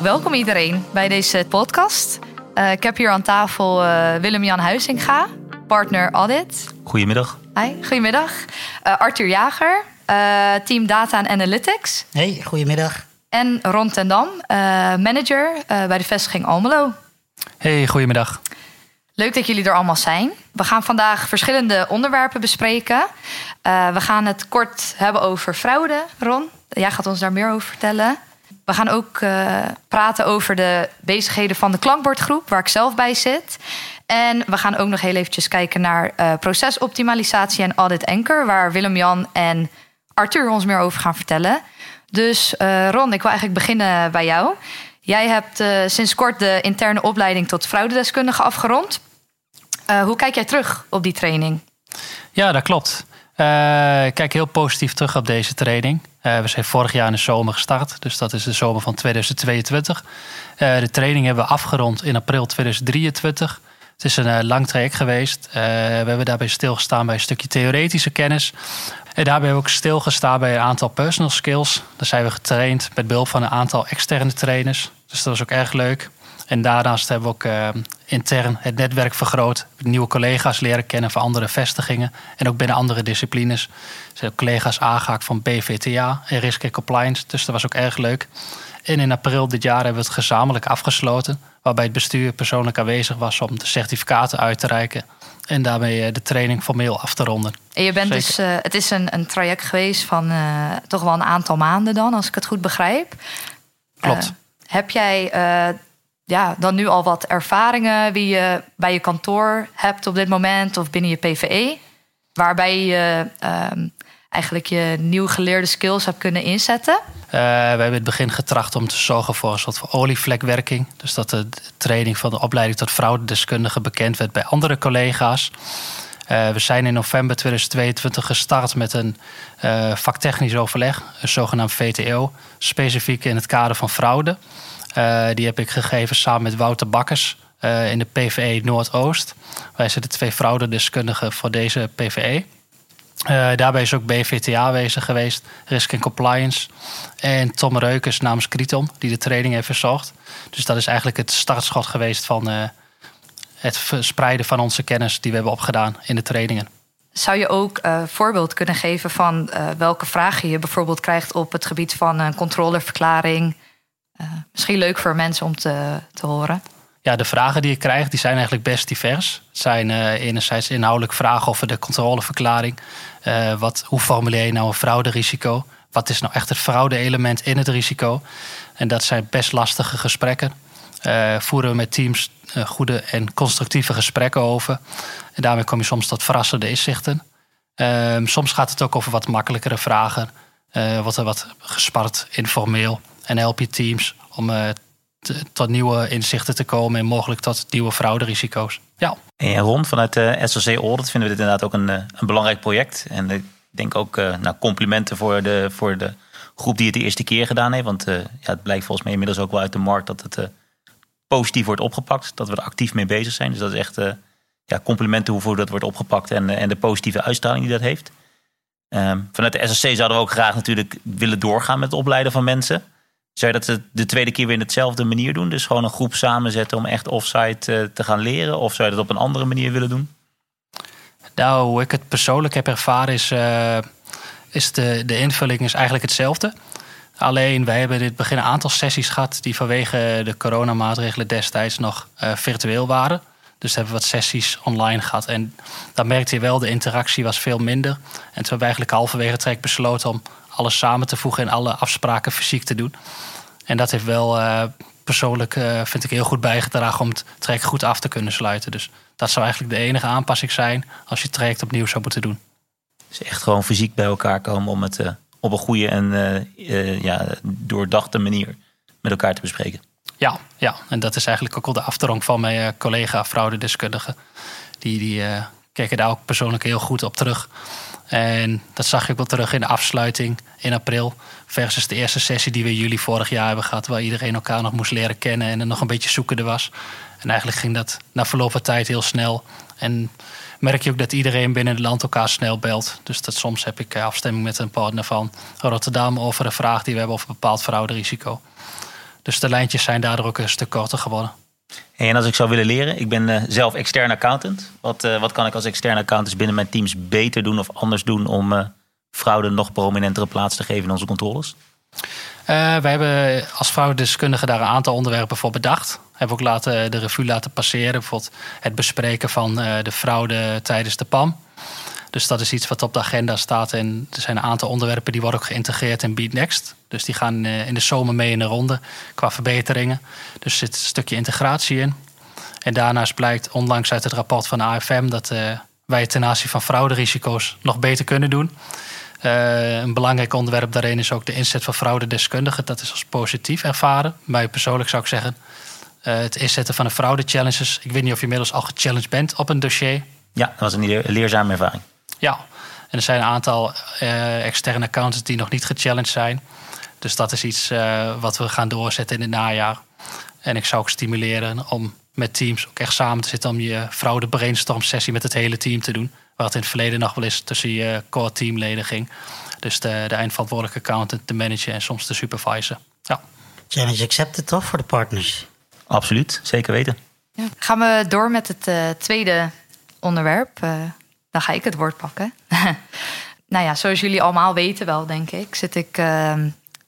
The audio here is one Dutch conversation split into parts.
welkom iedereen bij deze podcast. Uh, ik heb hier aan tafel uh, Willem-Jan Huizinga, partner audit. Goedemiddag. Hi, goedemiddag. Uh, Arthur Jager, team data en analytics. Hey, goedemiddag. En Ron ten Dam, manager bij de vestiging Almelo. Hey, goedemiddag. Leuk dat jullie er allemaal zijn. We gaan vandaag verschillende onderwerpen bespreken. we gaan het kort hebben over fraude, Ron. Jij gaat ons daar meer over vertellen. We gaan ook uh, praten over de bezigheden van de klankbordgroep, waar ik zelf bij zit. En we gaan ook nog heel eventjes kijken naar uh, procesoptimalisatie en audit anchor, waar Willem-Jan en Arthur ons meer over gaan vertellen. Dus uh, Ron, ik wil eigenlijk beginnen bij jou. Jij hebt sinds kort de interne opleiding tot fraudedeskundige afgerond. hoe kijk jij terug op die training? Ja, dat klopt. Ik kijk heel positief terug op deze training. Uh, we zijn vorig jaar in de zomer gestart, dus dat is de zomer van 2022. Uh, eh, de training hebben we afgerond in april 2023. Het is een lang traject geweest. we hebben daarbij stilgestaan bij een stukje theoretische kennis. En daarbij hebben we ook stilgestaan bij een aantal personal skills. Daar zijn we getraind met behulp van een aantal externe trainers. Dus dat was ook erg leuk. En daarnaast hebben we ook uh, intern het netwerk vergroot. Nieuwe collega's leren kennen van andere vestigingen. En ook binnen andere disciplines. Er zijn ook collega's aangehaakt van BVTA en Risk and Compliance. Dus dat was ook erg leuk. En in april dit jaar hebben we het gezamenlijk afgesloten. Waarbij het bestuur persoonlijk aanwezig was om de certificaten uit te reiken. En daarmee eh, de training formeel af te ronden. En je bent dus, uh, het is een, een traject geweest van uh, toch wel een aantal maanden dan, als ik het goed begrijp. Klopt. heb jij ja, dan nu al wat ervaringen wie je bij je kantoor hebt op dit moment of binnen je PVE, waarbij je uh, eigenlijk je nieuw geleerde skills hebt kunnen inzetten? Uh, we hebben in het begin getracht om te zorgen voor een soort van olievlekwerking. Dus dat de training van de opleiding tot fraudedeskundige bekend werd bij andere collega's. Uh, we zijn in november 2022 gestart met een uh, vaktechnisch overleg, een zogenaamd VTO, specifiek in het kader van fraude. Uh, die heb ik gegeven samen met Wouter Bakkers uh, in de PVE Noordoost. Wij zijn de twee fraudedeskundigen voor deze PVE. Uh, daarbij is ook BVTA geweest, Risk and Compliance. En Tom Reukers namens Kriton, die de training heeft verzorgd. Dus dat is eigenlijk het startschot geweest van het verspreiden van onze kennis die we hebben opgedaan in de trainingen. Zou je ook voorbeeld kunnen geven van welke vragen je bijvoorbeeld krijgt op het gebied van een misschien leuk voor mensen om te, te horen. Ja, de vragen die ik krijg, die zijn eigenlijk best divers. Het zijn uh, enerzijds inhoudelijk vragen over de controleverklaring. Uh, wat, hoe formuleer je nou een frauderisico? Wat is nou echt het fraude-element in het risico? En dat zijn best lastige gesprekken. voeren we met teams goede en constructieve gesprekken over. En daarmee kom je soms tot verrassende inzichten. Ehm, soms gaat het ook over wat makkelijkere vragen. wordt er wat gespart informeel. En help je teams om uh, tot nieuwe inzichten te komen en mogelijk tot nieuwe frauderisico's. Ja. En Ron, vanuit de SLC Audit vinden we dit inderdaad ook een, eh, een belangrijk project. En ik denk ook uh, nou, complimenten voor de, voor de groep die het de eerste keer gedaan heeft. Want ja, het blijkt volgens mij inmiddels ook wel uit de markt dat het positief wordt opgepakt. Dat we er actief mee bezig zijn. Dus dat is echt ja, complimenten hoe dat wordt opgepakt en, en de positieve uitstraling die dat heeft. Um, vanuit de SSC zouden we ook graag natuurlijk willen doorgaan met het opleiden van mensen. Zou je dat de tweede keer weer in hetzelfde manier doen? Dus gewoon een groep samenzetten om echt offsite uh, te gaan leren? Of zou je dat op een andere manier willen doen? Nou, hoe ik het persoonlijk heb ervaren is, uh, is de, de invulling is eigenlijk hetzelfde. Alleen wij hebben in het begin een aantal sessies gehad die vanwege de coronamaatregelen destijds nog uh, virtueel waren. Dus hebben we wat sessies online gehad. En dan merkte je wel, de interactie was veel minder. En toen hebben we eigenlijk halverwege trek besloten om alles samen te voegen en alle afspraken fysiek te doen. En dat heeft wel uh, persoonlijk, uh, vind ik, heel goed bijgedragen om het traject goed af te kunnen sluiten. Dus dat zou eigenlijk de enige aanpassing zijn als je het traject opnieuw zou moeten doen. Dus echt gewoon fysiek bij elkaar komen om het uh, op een goede en ja, doordachte manier met elkaar te bespreken. Ja, ja, en dat is eigenlijk ook al de afdronk van mijn collega fraudedeskundige. Die, die kijken daar ook persoonlijk heel goed op terug. En dat zag ik wel terug in de afsluiting in april. Versus de eerste sessie die we in juli vorig jaar hebben gehad. Waar iedereen elkaar nog moest leren kennen en er nog een beetje zoekende was. En eigenlijk ging dat na verloop van tijd heel snel. En merk je ook dat iedereen binnen het land elkaar snel belt. Dus dat soms heb ik afstemming met een partner van Rotterdam over een vraag die we hebben over een bepaald frauderisico. Dus de lijntjes zijn daardoor ook een stuk korter geworden. En als ik zou willen leren, ik ben uh, zelf extern accountant. Wat, uh, wat kan ik als extern accountant binnen mijn teams beter doen of anders doen om uh, fraude nog prominentere plaats te geven in onze controles? wij hebben als fraudedeskundige daar een aantal onderwerpen voor bedacht. Hebben ook laten, de revue laten passeren. Bijvoorbeeld het bespreken van de fraude tijdens de PAM. Dus dat is iets wat op de agenda staat. En er zijn een aantal onderwerpen die worden ook geïntegreerd in Beat Next. Dus die gaan eh, in de zomer mee in de ronde qua verbeteringen. Dus er zit een stukje integratie in. En daarnaast blijkt onlangs uit het rapport van de AFM dat uh, wij ten aanzien van frauderisico's nog beter kunnen doen. Uh, een belangrijk onderwerp daarin is ook de inzet van fraudedeskundigen. Dat is als positief ervaren. Mij persoonlijk zou ik zeggen, het inzetten van de fraude challenges. Ik weet niet of je inmiddels al gechallenged bent op een dossier. Ja, dat was een leerzame ervaring. Ja, en er zijn een aantal uh, externe accountants die nog niet gechallenged zijn. Dus dat is iets uh, wat we gaan doorzetten in het najaar. En ik zou ook stimuleren om met teams ook echt samen te zitten om je fraude brainstorm sessie met het hele team te doen. Waar het in het verleden nog wel eens tussen je core teamleden ging. Dus de, de eindverantwoordelijke accountant, de manager en soms de supervisor. Ja. Challenge accepted toch voor de partners? Absoluut, zeker weten. Ja. Gaan we door met het uh, tweede onderwerp. Uh, dan ga ik het woord pakken. nou ja, zoals jullie allemaal weten wel, denk ik, zit ik uh,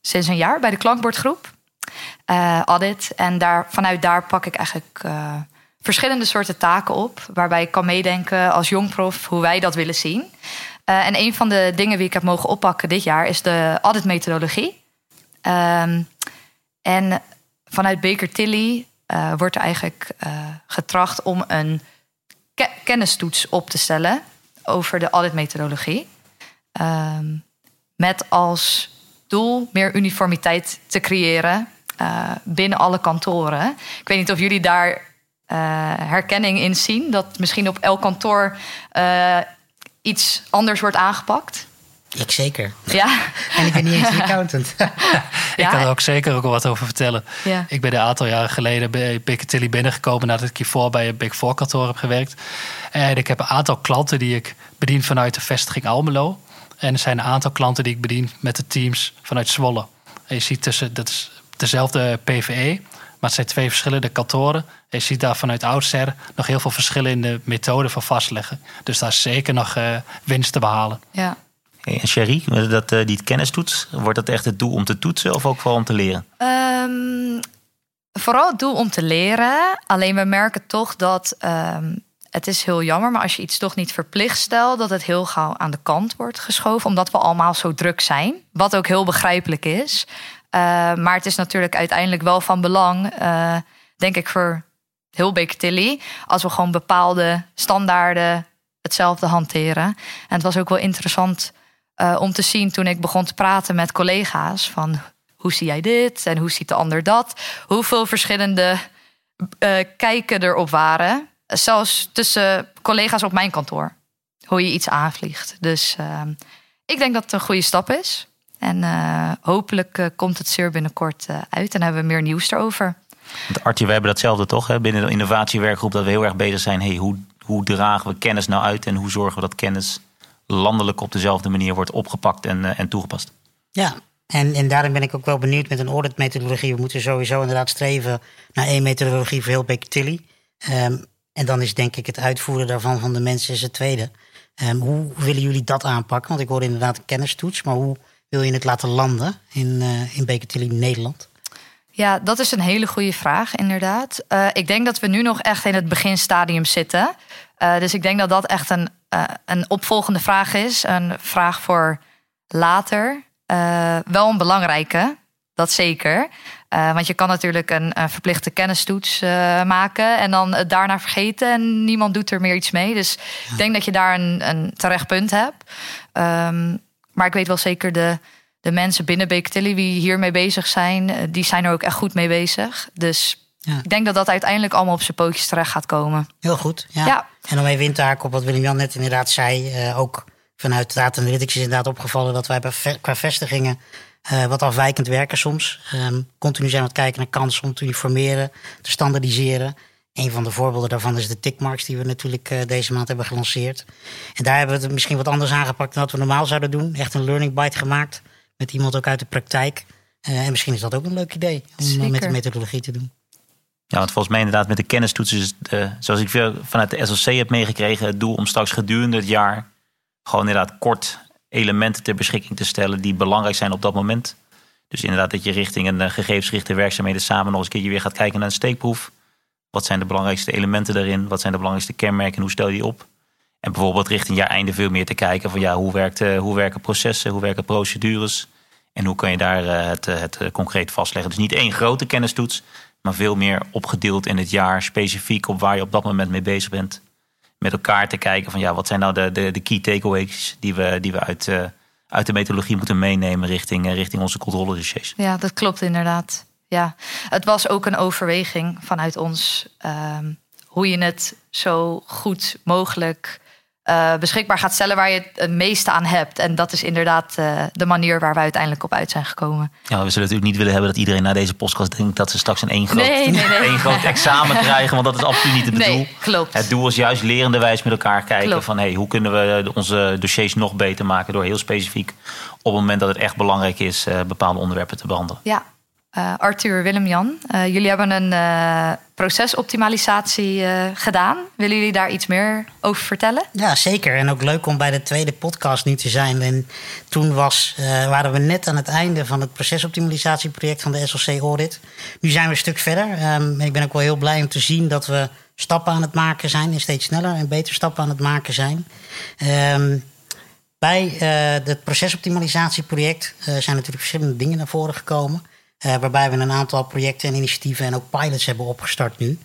sinds een jaar bij de klankbordgroep. Uh. En daar, vanuit daar pak ik eigenlijk uh, verschillende soorten taken op. Waarbij ik kan meedenken als jongprof hoe wij dat willen zien. Uh, en een van de dingen die ik heb mogen oppakken dit jaar is de auditmethodologie. Um, en vanuit Baker Tilly wordt er eigenlijk getracht om een ke kennistoets op te stellen over de auditmethodologie. Um, met als doel meer uniformiteit te creëren uh, binnen alle kantoren. Ik weet niet of jullie daar uh, herkenning in zien. Dat misschien op elk kantoor uh, iets anders wordt aangepakt. Ik zeker. Ja. En ik ben niet eens een accountant. ik kan er ook zeker ook wat over vertellen. Ja. Ik ben een aantal jaren geleden bij Piccadilly binnengekomen nadat ik hiervoor bij een Big Four kantoor heb gewerkt. En ik heb een aantal klanten die ik bedien vanuit de vestiging Almelo. En er zijn een aantal klanten die ik bedien met de teams vanuit Zwolle. En je ziet tussen, dat is dezelfde PVE, maar het zijn twee verschillende kantoren. En je ziet daar vanuit oudsher nog heel veel verschillen in de methode van vastleggen. Dus daar is zeker nog uh, winst te behalen. Ja. Hey, en Sherry, dat, uh, die kennistoets, wordt dat echt het doel om te toetsen of ook vooral om te leren? Um, vooral het doel om te leren. Alleen we merken toch dat um, het is heel jammer, maar als je iets toch niet verplicht stelt, dat het heel gauw aan de kant wordt geschoven, omdat we allemaal zo druk zijn. Wat ook heel begrijpelijk is. Maar het is natuurlijk uiteindelijk wel van belang, denk ik, voor heel Baker Tilly, als we gewoon bepaalde standaarden hetzelfde hanteren. En het was ook wel interessant uh, om te zien toen ik begon te praten met collega's van hoe zie jij dit en hoe ziet de ander dat? Hoeveel verschillende kijken erop waren zelfs tussen collega's op mijn kantoor. Hoe je iets aanvliegt. Dus uh, ik denk dat het een goede stap is. En uh, hopelijk uh, komt het zeer binnenkort uit en hebben we meer nieuws erover. Want Artje, we hebben datzelfde toch hè? binnen de innovatiewerkgroep... dat we heel erg bezig zijn. Hey, hoe, hoe dragen we kennis nou uit en hoe zorgen we dat kennis landelijk op dezelfde manier wordt opgepakt en, en toegepast? Ja, en, en daarom ben ik ook wel benieuwd met een auditmethodologie. We moeten sowieso inderdaad streven naar één methodologie voor heel Baker Tilly. Um, en dan is denk ik het uitvoeren daarvan van de mensen is het tweede. Um, hoe willen jullie dat aanpakken? Want ik hoor inderdaad een kennistoets, maar hoe wil je het laten landen in, uh, in Nederland? Ja, dat is een hele goede vraag, inderdaad. Uh, ik denk dat we nu nog echt in het beginstadium zitten. Uh, dus ik denk dat dat echt een, een opvolgende vraag is. Een vraag voor later. wel een belangrijke, dat zeker. Uh, want je kan natuurlijk een, verplichte kennistoets maken en dan het daarna vergeten en niemand doet er meer iets mee. Dus ik denk dat je daar een, een terecht punt hebt. Um, maar ik weet wel zeker de, de mensen binnen Beketilly die hiermee bezig zijn, die zijn er ook echt goed mee bezig. Dus ja. ik denk dat dat uiteindelijk allemaal op zijn pootjes terecht gaat komen. Heel goed. Ja. ja. En om even in te haken op wat Willem-Jan net inderdaad zei, ook vanuit Data Analytics is inderdaad opgevallen dat wij qua vestigingen uh, wat afwijkend werken soms. Um, continu zijn we aan het kijken naar kansen om te uniformeren, te standaardiseren. Een van de voorbeelden daarvan is de tickmarks die we natuurlijk uh, deze maand hebben gelanceerd. En daar hebben we het misschien wat anders aangepakt dan wat we normaal zouden doen. Echt een learning bite gemaakt met iemand ook uit de praktijk. en misschien is dat ook een leuk idee om met de methodologie te doen. Ja, want volgens mij inderdaad met de kennistoetsen, is zoals ik veel vanuit de SLC heb meegekregen, het doel om straks gedurende het jaar gewoon inderdaad kort elementen ter beschikking te stellen die belangrijk zijn op dat moment. Dus inderdaad dat je richting een gegevensgerichte werkzaamheden samen nog eens een keertje weer gaat kijken naar een steekproef. Wat zijn de belangrijkste elementen daarin? Wat zijn de belangrijkste kenmerken? Hoe stel je die op? En bijvoorbeeld richting jaar einde veel meer te kijken van ja, hoe, werkt, hoe werken processen, hoe werken procedures? En hoe kan je daar het, het concreet vastleggen? Dus niet één grote kennistoets, maar veel meer opgedeeld in het jaar, specifiek op waar je op dat moment mee bezig bent. Met elkaar te kijken van ja, wat zijn nou de, de, de key takeaways die we, die we uit, uh, uit de methodologie moeten meenemen richting, uh, richting onze controledossiers. Ja, dat klopt inderdaad. Ja, het was ook een overweging vanuit ons um, hoe je het zo goed mogelijk uh, beschikbaar gaat stellen waar je het meeste aan hebt. En dat is inderdaad uh, de manier waar we uiteindelijk op uit zijn gekomen. Ja, we zullen natuurlijk niet willen hebben dat iedereen na deze podcast denkt dat ze straks een één groot, nee, nee, nee. één groot examen krijgen. Want dat is absoluut niet het bedoel. Nee, klopt. Het doel is juist lerende wijs met elkaar kijken klopt. van hey, hoe kunnen we onze dossiers nog beter maken door heel specifiek op het moment dat het echt belangrijk is uh, bepaalde onderwerpen te behandelen. Ja, uh, Arthur, Willem-Jan. Uh, jullie hebben een uh, procesoptimalisatie gedaan. Willen jullie daar iets meer over vertellen? Ja, zeker. En ook leuk om bij de tweede podcast nu te zijn. En toen was, waren we net aan het einde van het procesoptimalisatieproject van de SLC Audit. Nu zijn we een stuk verder. Um, ik ben ook wel heel blij om te zien dat we stappen aan het maken zijn. En steeds sneller en beter stappen aan het maken zijn. Um, bij het procesoptimalisatieproject zijn natuurlijk verschillende dingen naar voren gekomen. Uh, waarbij we een aantal projecten en initiatieven en ook pilots hebben opgestart nu.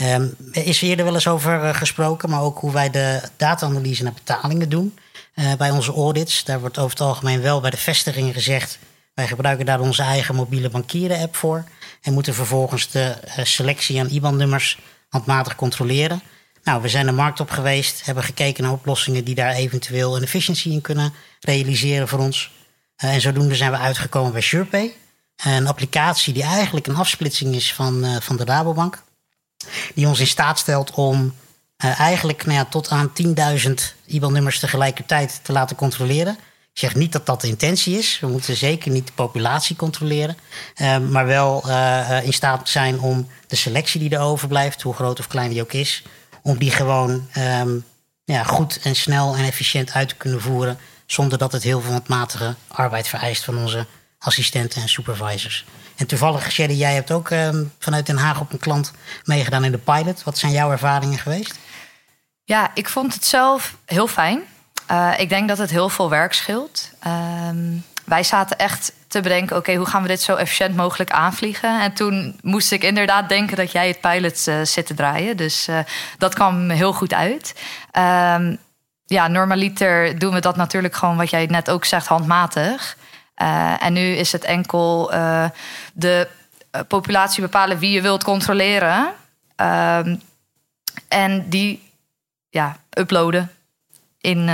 Um, er is eerder wel eens over uh, gesproken, maar ook hoe wij de data-analyse naar betalingen doen. Uh, bij onze audits, daar wordt over het algemeen wel bij de vestigingen gezegd. Wij gebruiken daar onze eigen mobiele bankieren-app voor. En moeten vervolgens de selectie aan IBAN-nummers handmatig controleren. Nou, we zijn de markt op geweest, hebben gekeken naar oplossingen die daar eventueel een efficiëntie in kunnen realiseren voor ons. en zodoende zijn we uitgekomen bij SurePay. Een applicatie die eigenlijk een afsplitsing is van, uh, van de Rabobank. Die ons in staat stelt om uh, eigenlijk nou ja, tot aan 10.000 IBAN-nummers tegelijkertijd te laten controleren. Ik zeg niet dat dat de intentie is. We moeten zeker niet de populatie controleren. Uh, maar wel in staat zijn om de selectie die er overblijft, hoe groot of klein die ook is, om die gewoon um, ja, goed en snel en efficiënt uit te kunnen voeren. Zonder dat het heel veel handmatige arbeid vereist van onze assistenten en supervisors. En toevallig, Sherry, jij hebt ook uh, vanuit Den Haag op een klant meegedaan in de pilot. Wat zijn jouw ervaringen geweest? Ja, ik vond het zelf heel fijn. Uh, ik denk dat het heel veel werk scheelt. Uh, wij zaten echt te bedenken, oké, hoe gaan we dit zo efficiënt mogelijk aanvliegen? En toen moest ik inderdaad denken dat jij het pilot uh, zit te draaien. Dus dat kwam heel goed uit. Ehm, ja, normaliter doen we dat natuurlijk gewoon, wat jij net ook zegt, handmatig. Uh, en nu is het enkel uh, de eh, populatie bepalen wie je wilt controleren. Uh, en die ja, uploaden in,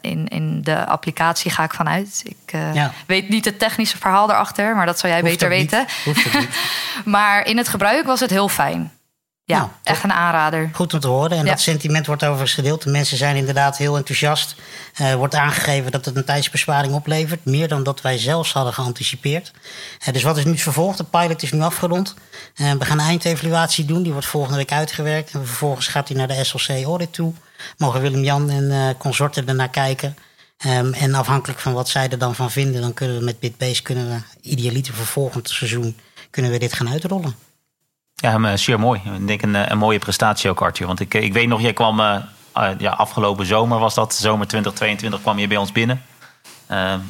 in, in de applicatie, ga ik vanuit. Ik ja. weet niet het technische verhaal erachter, maar dat zou jij Hoeft beter weten. maar in het gebruik was het heel fijn. Ja, nou, echt een aanrader. Goed om te horen. En ja. dat sentiment wordt overigens gedeeld. De mensen zijn inderdaad heel enthousiast. Er uh, wordt aangegeven dat het een tijdsbesparing oplevert. Meer dan dat wij zelfs hadden geanticipeerd. Uh, dus wat is nu het vervolg? De pilot is nu afgerond. Uh, we gaan een eindevaluatie doen. Die wordt volgende week uitgewerkt. En vervolgens gaat hij naar de SLC Audit toe. Mogen Willem-Jan en consorten ernaar kijken. Um, en afhankelijk van wat zij er dan van vinden... dan kunnen we met Bitbase, kunnen we idealiter voor volgend seizoen... kunnen we dit gaan uitrollen. Ja, zeer mooi. Ik denk een, een mooie prestatie ook, Arthur. Want ik, ik weet nog, jij kwam uh, ja, afgelopen zomer, was dat, zomer 2022, kwam je bij ons binnen.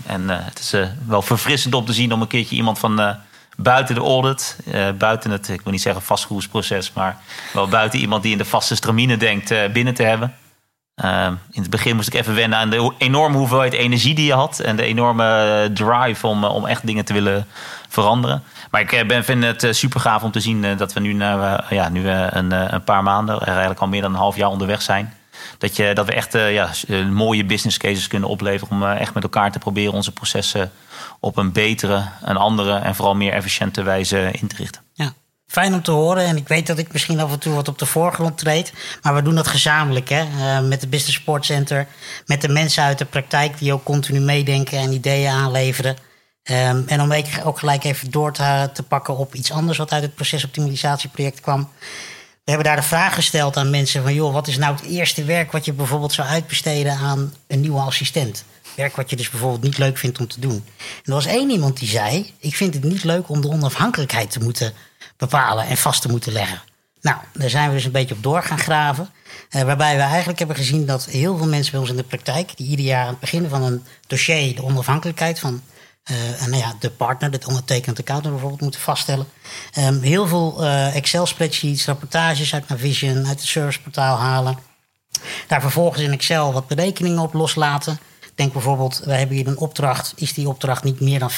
En het is wel verfrissend om te zien om een keertje iemand van buiten de audit, buiten het, ik wil niet zeggen vastgoedsproces, maar wel buiten iemand die in de vaste stramine denkt, binnen te hebben. In het begin moest ik even wennen aan de enorme hoeveelheid energie die je had en de enorme drive om, om echt dingen te willen veranderen. Maar ik ben, vind het super gaaf om te zien dat we nu, na, ja, nu een, een paar maanden, eigenlijk al meer dan een half jaar onderweg zijn. Dat, je, dat we echt ja, mooie business cases kunnen opleveren om echt met elkaar te proberen onze processen op een betere, een andere en vooral meer efficiënte wijze in te richten. Ja. Fijn om te horen. En ik weet dat ik misschien af en toe wat op de voorgrond treed. Maar we doen dat gezamenlijk. Hè? Uh, met het Business Support Center. Met de mensen uit de praktijk die ook continu meedenken en ideeën aanleveren. Ehm, en om ook gelijk even door te, te, pakken op iets anders wat uit het procesoptimalisatieproject kwam. We hebben daar de vraag gesteld aan mensen van... joh, wat is nou het eerste werk wat je bijvoorbeeld zou uitbesteden aan een nieuwe assistent? Werk wat je dus bijvoorbeeld niet leuk vindt om te doen. En er was één iemand die zei... ik vind het niet leuk om de onafhankelijkheid te moeten bepalen en vast te moeten leggen. Nou, daar zijn we dus een beetje op door gaan graven. Eh, waarbij we eigenlijk hebben gezien dat heel veel mensen bij ons in de praktijk... die ieder jaar aan het begin van een dossier de onafhankelijkheid van uh, nou ja, de partner, de ondertekende accountant bijvoorbeeld, moeten vaststellen. Um, heel veel uh, Excel-spreadsheets, rapportages uit Navision, uit het serviceportaal halen. Daar vervolgens in Excel wat berekeningen op loslaten. Denk bijvoorbeeld, wij hebben hier een opdracht. Is die opdracht niet meer dan 15%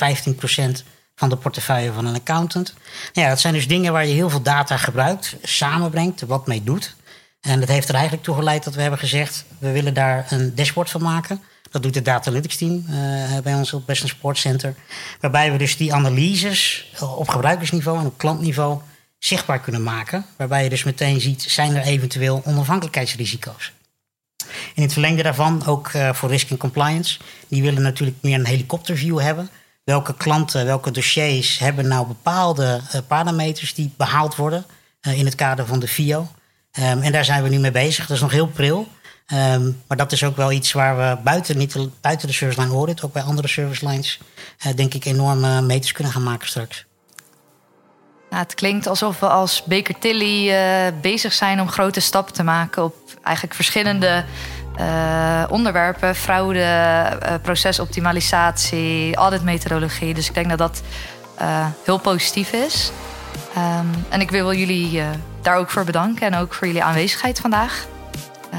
van de portefeuille van een accountant? Nou ja, dat zijn dus dingen waar je heel veel data gebruikt, samenbrengt, wat mee doet. En dat heeft er eigenlijk toe geleid dat we hebben gezegd... we willen daar een dashboard van maken... Dat doet het Data Analytics team uh, bij ons op Western Support Center. Waarbij we dus die analyses op gebruikersniveau en op klantniveau zichtbaar kunnen maken. Waarbij je dus meteen ziet, zijn er eventueel onafhankelijkheidsrisico's. In het verlengde daarvan, ook uh, voor risk en compliance. Die willen natuurlijk meer een helikopterview hebben. Welke klanten, welke dossiers hebben nou bepaalde uh, parameters die behaald worden in het kader van de FIO. Um, en daar zijn we nu mee bezig. Dat is nog heel pril. Um, maar dat is ook wel iets waar we buiten, niet, buiten de service line audit, ook bij andere service lines, denk ik enorme meters kunnen gaan maken straks. Nou, het klinkt alsof we als Baker Tilly bezig zijn om grote stappen te maken op eigenlijk verschillende uh, onderwerpen: fraude, procesoptimalisatie, auditmethodologie. Dus ik denk dat dat heel positief is. Um, en ik wil jullie daar ook voor bedanken en ook voor jullie aanwezigheid vandaag.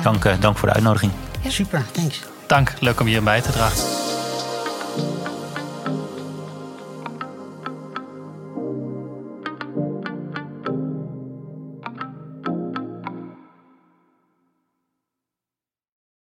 Dank, dank voor de uitnodiging. Super, thanks. Dank, leuk om hier bij te dragen.